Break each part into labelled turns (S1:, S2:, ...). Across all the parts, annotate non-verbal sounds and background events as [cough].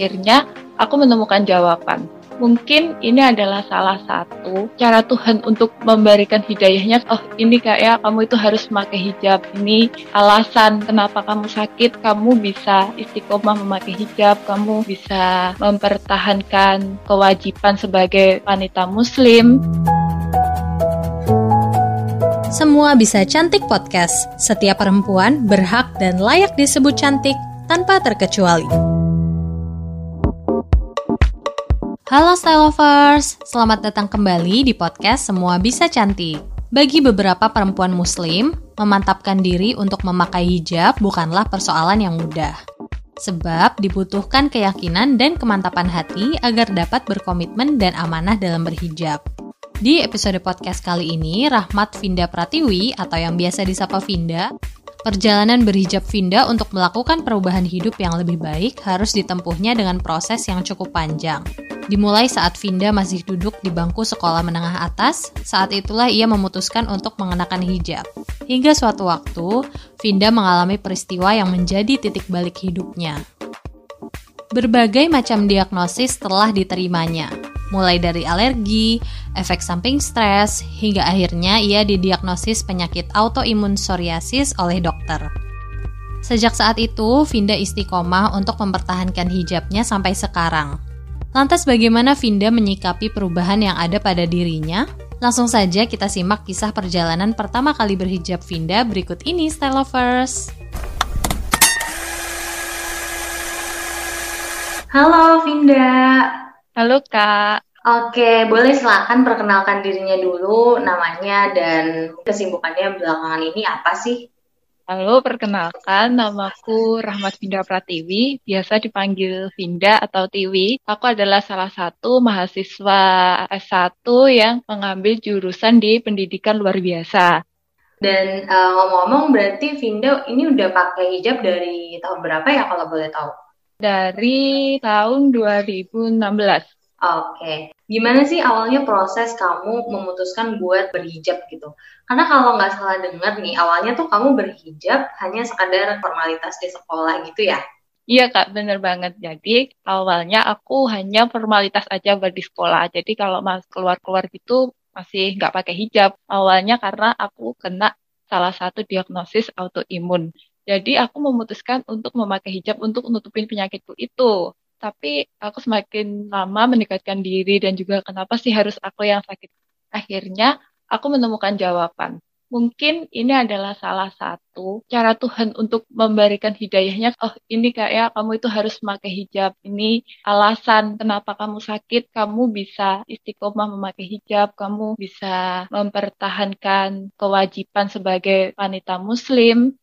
S1: Akhirnya aku menemukan jawaban. Mungkin ini adalah salah satu cara Tuhan untuk memberikan hidayahnya. Oh, ini kayak kamu itu harus memakai hijab. Ini alasan kenapa kamu sakit. Kamu bisa istiqomah memakai hijab. Kamu bisa mempertahankan kewajiban sebagai wanita Muslim.
S2: Semua bisa cantik podcast. Setiap perempuan berhak dan layak disebut cantik tanpa terkecuali. Halo Style Lovers, selamat datang kembali di podcast Semua Bisa Cantik. Bagi beberapa perempuan muslim, memantapkan diri untuk memakai hijab bukanlah persoalan yang mudah. Sebab dibutuhkan keyakinan dan kemantapan hati agar dapat berkomitmen dan amanah dalam berhijab. Di episode podcast kali ini, Rahmat Vinda Pratiwi atau yang biasa disapa Vinda Perjalanan berhijab Vinda untuk melakukan perubahan hidup yang lebih baik harus ditempuhnya dengan proses yang cukup panjang. Dimulai saat Vinda masih duduk di bangku sekolah menengah atas, saat itulah ia memutuskan untuk mengenakan hijab. Hingga suatu waktu, Vinda mengalami peristiwa yang menjadi titik balik hidupnya. Berbagai macam diagnosis telah diterimanya, mulai dari alergi, efek samping stres, hingga akhirnya ia didiagnosis penyakit autoimun psoriasis oleh dokter. Sejak saat itu, Vinda istiqomah untuk mempertahankan hijabnya sampai sekarang. Lantas bagaimana Vinda menyikapi perubahan yang ada pada dirinya? Langsung saja kita simak kisah perjalanan pertama kali berhijab Vinda berikut ini, Style Lovers.
S3: Halo Vinda.
S1: Halo Kak.
S3: Oke, boleh silakan perkenalkan dirinya dulu, namanya dan kesibukannya belakangan ini apa sih?
S1: Halo, perkenalkan namaku Rahmat Vinda Pratiwi, biasa dipanggil Vinda atau Tiwi. Aku adalah salah satu mahasiswa S1 yang mengambil jurusan di pendidikan luar biasa.
S3: Dan uh, ngomong-ngomong berarti Vinda ini udah pakai hijab dari tahun berapa ya kalau boleh tahu?
S1: Dari tahun 2016.
S3: Oke, gimana sih awalnya proses kamu memutuskan buat berhijab gitu? Karena kalau nggak salah dengar nih, awalnya tuh kamu berhijab hanya sekadar formalitas di sekolah gitu ya?
S1: Iya kak, bener banget. Jadi awalnya aku hanya formalitas aja buat di sekolah. Jadi kalau mas keluar-keluar gitu masih nggak pakai hijab. Awalnya karena aku kena salah satu diagnosis autoimun. Jadi aku memutuskan untuk memakai hijab untuk nutupin penyakitku itu tapi aku semakin lama mendekatkan diri dan juga kenapa sih harus aku yang sakit. Akhirnya aku menemukan jawaban. Mungkin ini adalah salah satu cara Tuhan untuk memberikan hidayahnya. Oh, ini kayak kamu itu harus memakai hijab. Ini alasan kenapa kamu sakit. Kamu bisa istiqomah memakai hijab. Kamu bisa mempertahankan kewajiban sebagai wanita Muslim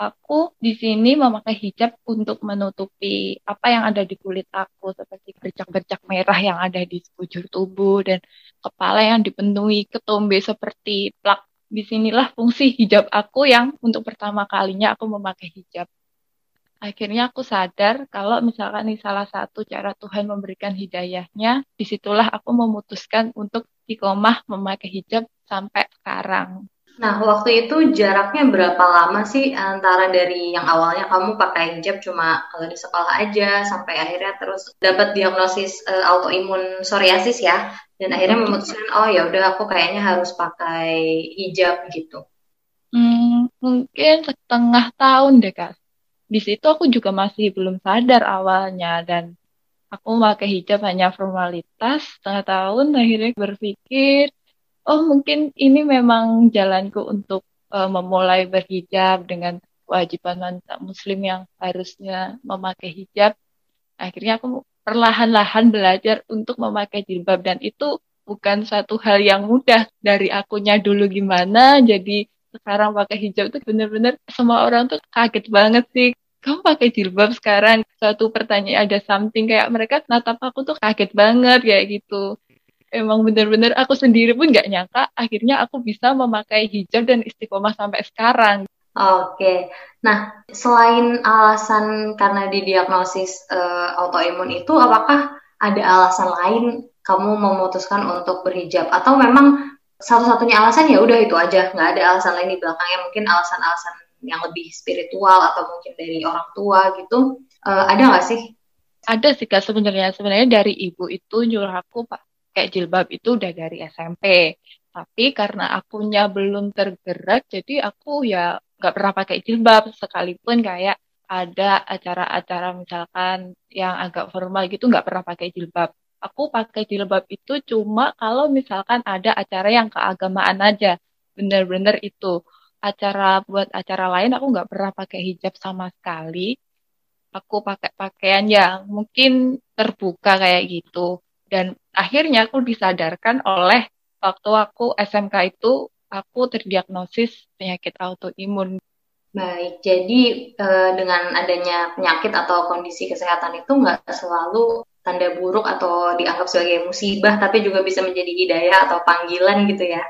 S1: aku di sini memakai hijab untuk menutupi apa yang ada di kulit aku seperti bercak-bercak merah yang ada di sekujur tubuh dan kepala yang dipenuhi ketombe seperti plak. Di sinilah fungsi hijab aku yang untuk pertama kalinya aku memakai hijab. Akhirnya aku sadar kalau misalkan ini salah satu cara Tuhan memberikan hidayahnya, di situlah aku memutuskan untuk ikomah memakai hijab sampai sekarang.
S3: Nah, waktu itu jaraknya berapa lama sih antara dari yang awalnya kamu pakai hijab cuma kalau di sekolah aja sampai akhirnya terus dapat diagnosis uh, autoimun psoriasis ya dan akhirnya memutuskan oh ya udah aku kayaknya harus pakai hijab gitu.
S1: Hmm, mungkin setengah tahun deh kak. Di situ aku juga masih belum sadar awalnya dan aku pakai hijab hanya formalitas setengah tahun akhirnya berpikir oh mungkin ini memang jalanku untuk uh, memulai berhijab dengan kewajiban wanita muslim yang harusnya memakai hijab. Akhirnya aku perlahan-lahan belajar untuk memakai jilbab dan itu bukan satu hal yang mudah dari akunya dulu gimana. Jadi sekarang pakai hijab itu bener-bener semua orang tuh kaget banget sih. Kamu pakai jilbab sekarang? Suatu pertanyaan ada something kayak mereka natap aku tuh kaget banget kayak gitu emang bener-bener aku sendiri pun nggak nyangka akhirnya aku bisa memakai hijab dan istiqomah sampai sekarang.
S3: Oke, nah selain alasan karena didiagnosis uh, autoimun itu, apakah ada alasan lain kamu memutuskan untuk berhijab? Atau memang satu-satunya alasan ya udah itu aja, nggak ada alasan lain di belakangnya. Mungkin alasan-alasan yang lebih spiritual atau mungkin dari orang tua gitu, uh, ada nggak sih?
S1: Ada sih kak sebenarnya. Sebenarnya dari ibu itu nyuruh aku pakai jilbab itu udah dari SMP. Tapi karena akunya belum tergerak, jadi aku ya nggak pernah pakai jilbab sekalipun kayak ada acara-acara misalkan yang agak formal gitu nggak pernah pakai jilbab. Aku pakai jilbab itu cuma kalau misalkan ada acara yang keagamaan aja. Bener-bener itu. Acara buat acara lain aku nggak pernah pakai hijab sama sekali. Aku pakai pakaian yang mungkin terbuka kayak gitu. Dan akhirnya aku disadarkan oleh waktu aku SMK itu aku terdiagnosis penyakit autoimun.
S3: Baik, jadi eh, dengan adanya penyakit atau kondisi kesehatan itu nggak selalu tanda buruk atau dianggap sebagai musibah, tapi juga bisa menjadi hidayah atau panggilan gitu ya?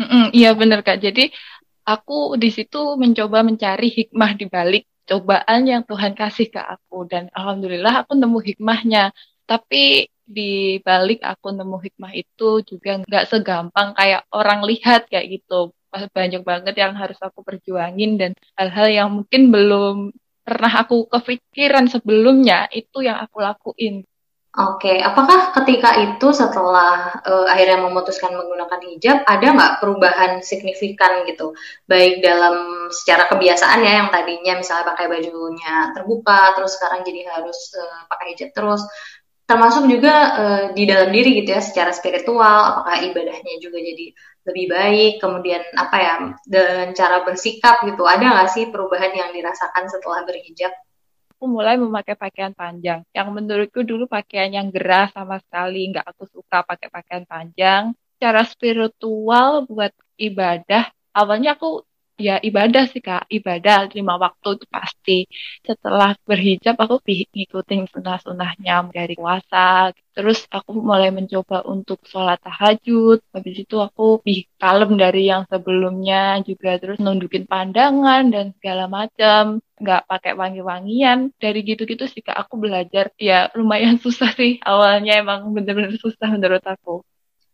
S1: Mm-mm, iya benar kak. Jadi aku di situ mencoba mencari hikmah di balik cobaan yang Tuhan kasih ke aku dan alhamdulillah aku nemu hikmahnya. Tapi di balik aku nemu hikmah itu juga nggak segampang kayak orang lihat kayak gitu. Banyak banget yang harus aku perjuangin dan hal-hal yang mungkin belum pernah aku kepikiran sebelumnya itu yang aku lakuin.
S3: Oke, apakah ketika itu setelah uh, akhirnya memutuskan menggunakan hijab, ada nggak perubahan signifikan gitu? Baik dalam secara kebiasaan ya, yang tadinya misalnya pakai bajunya terbuka, terus sekarang jadi harus uh, pakai hijab terus, termasuk juga uh, di dalam diri gitu ya secara spiritual apakah ibadahnya juga jadi lebih baik kemudian apa ya dan cara bersikap gitu ada nggak sih perubahan yang dirasakan setelah berhijab?
S1: Aku mulai memakai pakaian panjang. Yang menurutku dulu pakaian yang gerah sama sekali nggak aku suka pakai pakaian panjang. Cara spiritual buat ibadah awalnya aku ya ibadah sih kak. Ibadah lima waktu itu pasti. Setelah berhijab aku ngikutin sunnah-sunnahnya dari puasa. Terus aku mulai mencoba untuk sholat tahajud. Habis itu aku lebih kalem dari yang sebelumnya juga. Terus nundukin pandangan dan segala macam. Nggak pakai wangi-wangian. Dari gitu-gitu sih kak. Aku belajar. Ya lumayan susah sih. Awalnya emang bener-bener susah menurut aku.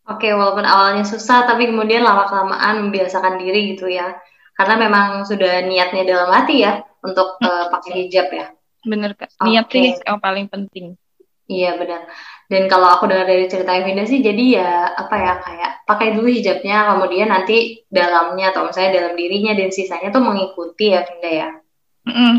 S3: Oke, walaupun awalnya susah, tapi kemudian lama-kelamaan membiasakan diri gitu ya karena memang sudah niatnya dalam hati ya untuk uh, pakai hijab ya.
S1: Bener kak, niat okay. sih yang paling penting.
S3: Iya benar. Dan kalau aku dengar dari cerita Evinda sih, jadi ya apa ya kayak pakai dulu hijabnya, kemudian nanti dalamnya atau misalnya dalam dirinya dan sisanya tuh mengikuti ya Vinda ya.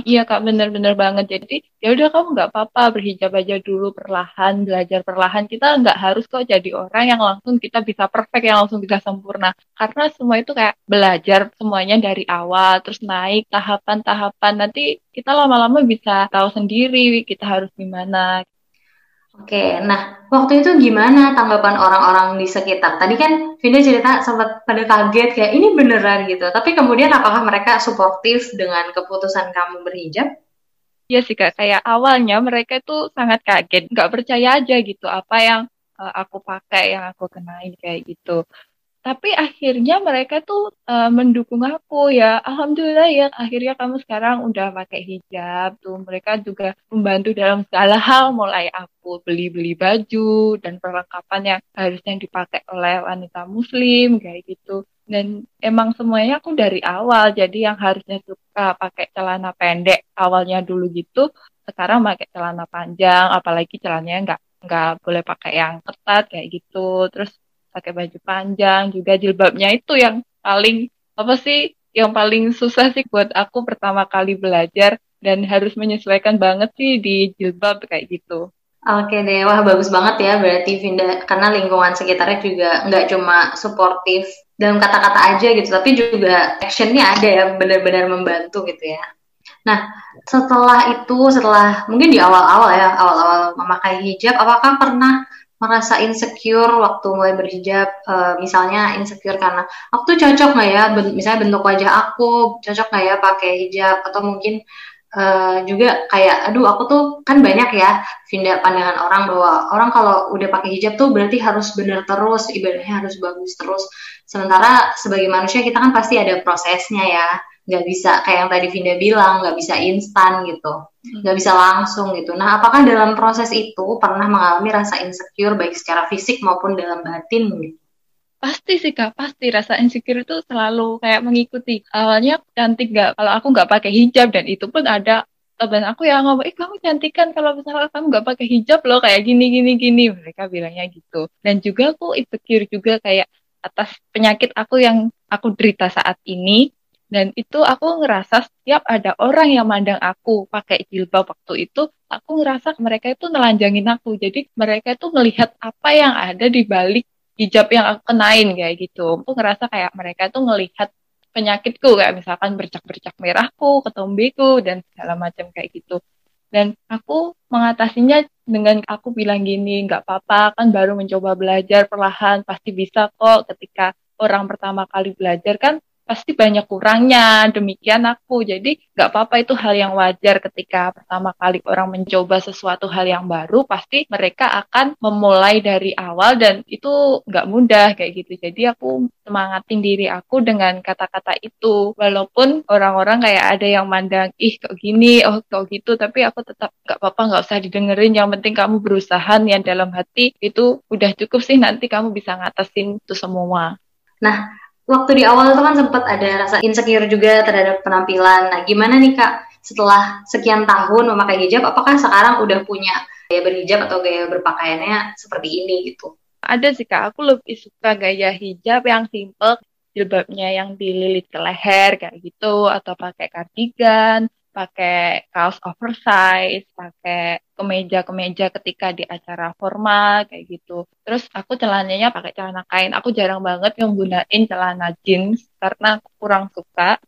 S1: Iya kak bener-bener banget. Jadi ya udah kamu nggak apa-apa berhijab aja dulu perlahan belajar perlahan. Kita nggak harus kok jadi orang yang langsung kita bisa perfect yang langsung bisa sempurna. Karena semua itu kayak belajar semuanya dari awal terus naik tahapan-tahapan. Nanti kita lama-lama bisa tahu sendiri kita harus gimana
S3: Oke, nah waktu itu gimana tanggapan orang-orang di sekitar? Tadi kan Vinda cerita sempat pada kaget kayak ini beneran gitu. Tapi kemudian apakah mereka suportif dengan keputusan kamu berhijab?
S1: Iya sih kak, kayak awalnya mereka itu sangat kaget, nggak percaya aja gitu apa yang uh, aku pakai, yang aku kenain kayak gitu tapi akhirnya mereka tuh uh, mendukung aku ya. Alhamdulillah ya akhirnya kamu sekarang udah pakai hijab tuh. Mereka juga membantu dalam segala hal mulai aku beli-beli baju dan perlengkapan yang harusnya dipakai oleh wanita muslim kayak gitu. Dan emang semuanya aku dari awal jadi yang harusnya suka pakai celana pendek awalnya dulu gitu sekarang pakai celana panjang apalagi celananya nggak nggak boleh pakai yang ketat kayak gitu. Terus pakai baju panjang juga jilbabnya itu yang paling apa sih yang paling susah sih buat aku pertama kali belajar dan harus menyesuaikan banget sih di jilbab kayak gitu.
S3: Oke deh, wah bagus banget ya berarti Vinda karena lingkungan sekitarnya juga nggak cuma suportif dalam kata-kata aja gitu, tapi juga actionnya ada ya benar-benar membantu gitu ya. Nah setelah itu, setelah mungkin di awal-awal ya, awal-awal memakai hijab, apakah pernah merasa insecure waktu mulai berhijab uh, misalnya insecure karena aku tuh cocok nggak ya ben misalnya bentuk wajah aku cocok nggak ya pakai hijab? Atau mungkin uh, juga kayak aduh aku tuh kan banyak ya pindah pandangan orang bahwa orang kalau udah pakai hijab tuh berarti harus benar terus ibadahnya harus bagus terus. Sementara sebagai manusia kita kan pasti ada prosesnya ya nggak bisa kayak yang tadi Vinda bilang nggak bisa instan gitu. Hmm. nggak bisa langsung gitu. Nah apakah dalam proses itu pernah mengalami rasa insecure baik secara fisik maupun dalam batin gitu?
S1: Pasti sih kak pasti. Rasa insecure itu selalu kayak mengikuti. Awalnya cantik nggak kalau aku nggak pakai hijab dan itu pun ada. Teman aku yang ngomong, eh kamu cantik kan kalau misalnya kamu nggak pakai hijab loh kayak gini gini gini. Mereka bilangnya gitu. Dan juga aku insecure juga kayak atas penyakit aku yang aku derita saat ini dan itu aku ngerasa setiap ada orang yang mandang aku pakai jilbab waktu itu aku ngerasa mereka itu nelanjangin aku jadi mereka itu melihat apa yang ada di balik hijab yang aku kenain kayak gitu aku ngerasa kayak mereka itu ngelihat penyakitku kayak misalkan bercak-bercak merahku, ketombeku dan segala macam kayak gitu. Dan aku mengatasinya dengan aku bilang gini, nggak apa-apa kan baru mencoba belajar perlahan, pasti bisa kok ketika orang pertama kali belajar kan pasti banyak kurangnya. Demikian aku. Jadi nggak apa-apa itu hal yang wajar ketika pertama kali orang mencoba sesuatu hal yang baru, pasti mereka akan memulai dari awal dan itu nggak mudah kayak gitu. Jadi aku semangatin diri aku dengan kata-kata itu. Walaupun orang-orang kayak ada yang mandang, ih kok gini, oh kok gitu, tapi aku tetap nggak apa-apa, nggak usah didengerin. Yang penting kamu berusaha yang dalam hati itu udah cukup sih nanti kamu bisa ngatasin itu semua.
S3: Nah, waktu di awal itu kan sempat ada rasa insecure juga terhadap penampilan. Nah, gimana nih Kak setelah sekian tahun memakai hijab, apakah sekarang udah punya gaya berhijab atau gaya berpakaiannya seperti ini gitu?
S1: Ada sih Kak, aku lebih suka gaya hijab yang simple, jilbabnya yang dililit ke leher kayak gitu, atau pakai kardigan, pakai kaos oversize, pakai kemeja-kemeja ketika di acara formal kayak gitu. Terus aku celananya pakai celana kain. Aku jarang banget yang gunain celana jeans karena aku kurang suka.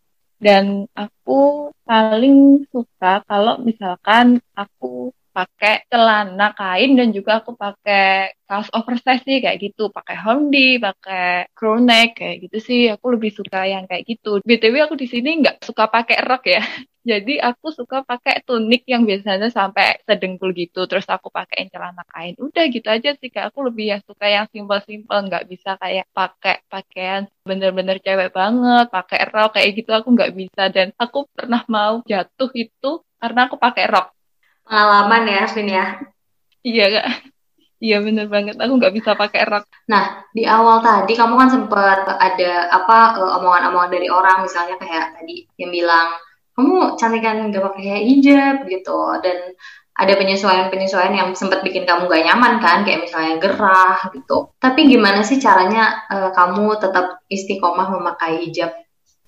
S1: Dan aku paling suka kalau misalkan aku pakai celana kain dan juga aku pakai kaos oversize sih kayak gitu pakai hoodie pakai crew neck kayak gitu sih aku lebih suka yang kayak gitu btw aku di sini nggak suka pakai rok ya [laughs] jadi aku suka pakai tunik yang biasanya sampai sedengkul gitu terus aku pakai celana kain. Udah gitu aja sih kayak aku lebih ya suka yang simpel-simpel nggak bisa kayak pakai pakaian bener-bener cewek banget pakai rok kayak gitu aku nggak bisa. Dan aku pernah mau jatuh itu karena aku pakai rok.
S3: Pengalaman ya Aswin ya?
S1: Iya kak. Iya bener banget, aku nggak bisa pakai rok.
S3: Nah, di awal tadi kamu kan sempat ada apa eh, omongan-omongan dari orang, misalnya kayak tadi yang bilang kamu cantik kan nggak pakai hijab gitu, dan ada penyesuaian-penyesuaian yang sempat bikin kamu gak nyaman kan, kayak misalnya gerah gitu. Tapi gimana sih caranya uh, kamu tetap istiqomah memakai hijab?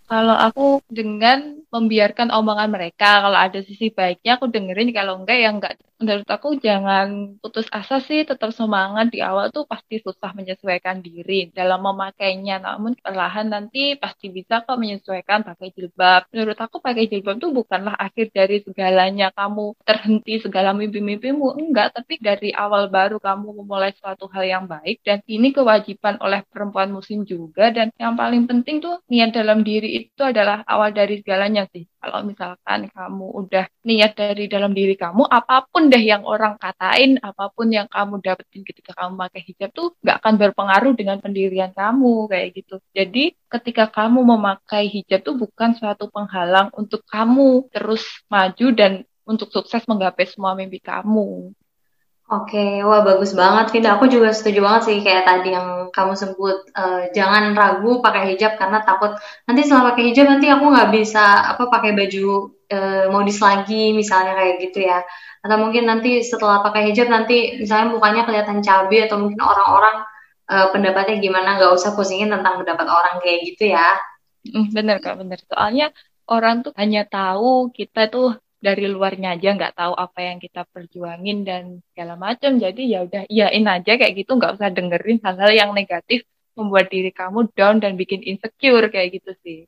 S1: Kalau aku dengan membiarkan omongan mereka, kalau ada sisi baiknya aku dengerin, kalau enggak ya enggak menurut aku jangan putus asa sih, tetap semangat. Di awal tuh pasti susah menyesuaikan diri dalam memakainya, namun perlahan nanti pasti bisa kok menyesuaikan pakai jilbab. Menurut aku pakai jilbab tuh bukanlah akhir dari segalanya, kamu terhenti segala mimpi-mimpimu, enggak, tapi dari awal baru kamu memulai suatu hal yang baik. Dan ini kewajiban oleh perempuan muslim juga. Dan yang paling penting tuh niat dalam diri itu adalah awal dari segalanya sih. Kalau misalkan kamu udah niat dari dalam diri kamu, apa pun deh yang orang katain, apa pun yang kamu dapetin ketika kamu pakai hijab tuh gak akan berpengaruh dengan pendirian kamu kayak gitu. Jadi ketika kamu memakai hijab tuh bukan suatu penghalang untuk kamu terus maju dan untuk sukses menggapai semua mimpi kamu.
S3: Oke, wah bagus banget Vinda. Aku juga setuju banget sih kayak tadi yang kamu sebut uh, jangan ragu pakai hijab karena takut nanti setelah pakai hijab nanti aku nggak bisa apa pakai baju uh, modis lagi misalnya kayak gitu ya. Atau mungkin nanti setelah pakai hijab nanti misalnya mukanya kelihatan cabai atau mungkin orang-orang uh, pendapatnya gimana nggak usah pusingin tentang pendapat orang kayak gitu ya.
S1: Mm, bener kak, bener. Soalnya orang tuh hanya tahu kita tuh dari luarnya aja nggak tahu apa yang kita perjuangin dan segala macam jadi ya udah iyain aja kayak gitu nggak usah dengerin hal-hal yang negatif membuat diri kamu down dan bikin insecure kayak gitu sih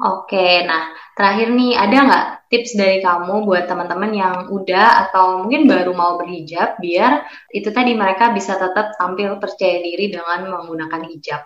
S3: Oke, nah terakhir nih ada nggak tips dari kamu buat teman-teman yang udah atau mungkin baru mau berhijab biar itu tadi mereka bisa tetap tampil percaya diri dengan menggunakan hijab?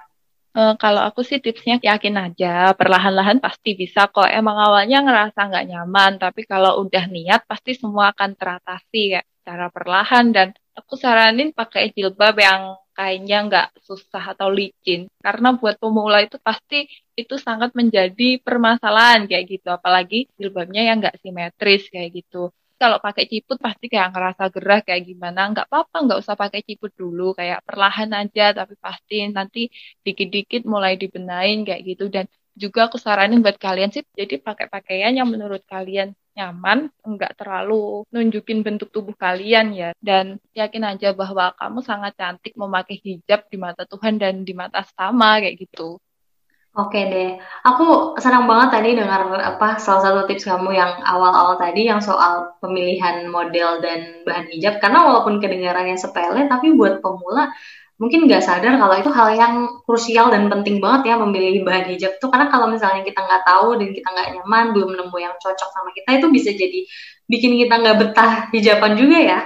S1: Uh, kalau aku sih tipsnya yakin aja, perlahan-lahan pasti bisa kok. Emang awalnya ngerasa nggak nyaman, tapi kalau udah niat pasti semua akan teratasi ya secara perlahan. Dan aku saranin pakai jilbab yang kainnya nggak susah atau licin. Karena buat pemula itu pasti itu sangat menjadi permasalahan kayak gitu. Apalagi jilbabnya yang nggak simetris kayak gitu kalau pakai ciput pasti kayak ngerasa gerah kayak gimana nggak apa-apa nggak usah pakai ciput dulu kayak perlahan aja tapi pasti nanti dikit-dikit mulai dibenain kayak gitu dan juga aku saranin buat kalian sih jadi pakai pakaian yang menurut kalian nyaman, enggak terlalu nunjukin bentuk tubuh kalian ya. Dan yakin aja bahwa kamu sangat cantik memakai hijab di mata Tuhan dan di mata sama kayak gitu.
S3: Oke deh, aku senang banget tadi dengar apa salah satu tips kamu yang awal-awal tadi yang soal pemilihan model dan bahan hijab karena walaupun kedengarannya sepele tapi buat pemula mungkin nggak sadar kalau itu hal yang krusial dan penting banget ya memilih bahan hijab tuh karena kalau misalnya kita nggak tahu dan kita nggak nyaman belum nemu yang cocok sama kita itu bisa jadi bikin kita nggak betah hijaban juga ya.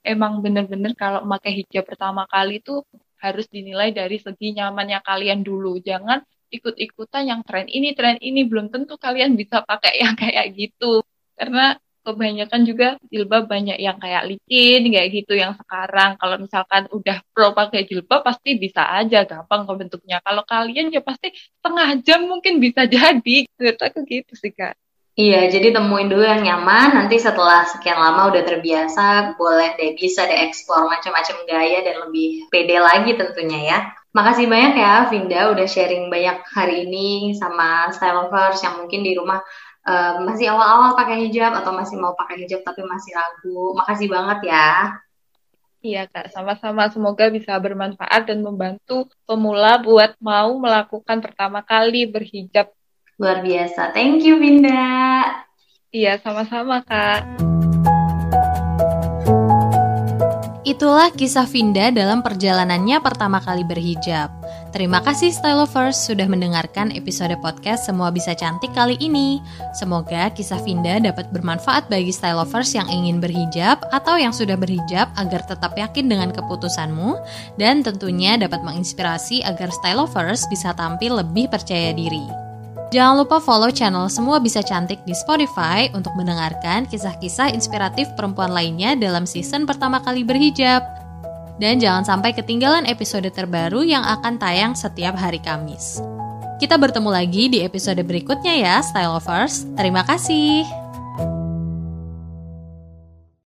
S1: Emang bener-bener kalau pakai hijab pertama kali tuh harus dinilai dari segi nyamannya kalian dulu. Jangan ikut-ikutan yang tren ini, tren ini, belum tentu kalian bisa pakai yang kayak gitu. Karena kebanyakan juga jilbab banyak yang kayak licin kayak gitu yang sekarang kalau misalkan udah pro pakai jilbab pasti bisa aja gampang kok bentuknya kalau kalian ya pasti setengah jam mungkin bisa [laughs] jadi gitu aku gitu sih kak
S3: Iya, jadi temuin dulu yang nyaman. Nanti setelah sekian lama udah terbiasa, boleh deh bisa deh explore macam-macam gaya dan lebih pede lagi tentunya ya. Makasih banyak ya Vinda udah sharing banyak hari ini sama style lovers yang mungkin di rumah uh, masih awal-awal pakai hijab atau masih mau pakai hijab tapi masih ragu. Makasih banget ya.
S1: Iya Kak, sama-sama semoga bisa bermanfaat dan membantu pemula buat mau melakukan pertama kali berhijab.
S3: Luar biasa. Thank you Vinda.
S1: Iya, sama-sama Kak.
S2: Itulah kisah Vinda dalam perjalanannya pertama kali berhijab. Terima kasih Style Lovers sudah mendengarkan episode podcast Semua Bisa Cantik kali ini. Semoga kisah Vinda dapat bermanfaat bagi Style Lovers yang ingin berhijab atau yang sudah berhijab agar tetap yakin dengan keputusanmu dan tentunya dapat menginspirasi agar Style Lovers bisa tampil lebih percaya diri. Jangan lupa follow channel Semua Bisa Cantik di Spotify untuk mendengarkan kisah-kisah inspiratif perempuan lainnya dalam season pertama kali berhijab. Dan jangan sampai ketinggalan episode terbaru yang akan tayang setiap hari Kamis. Kita bertemu lagi di episode berikutnya ya, Style Lovers. Terima kasih.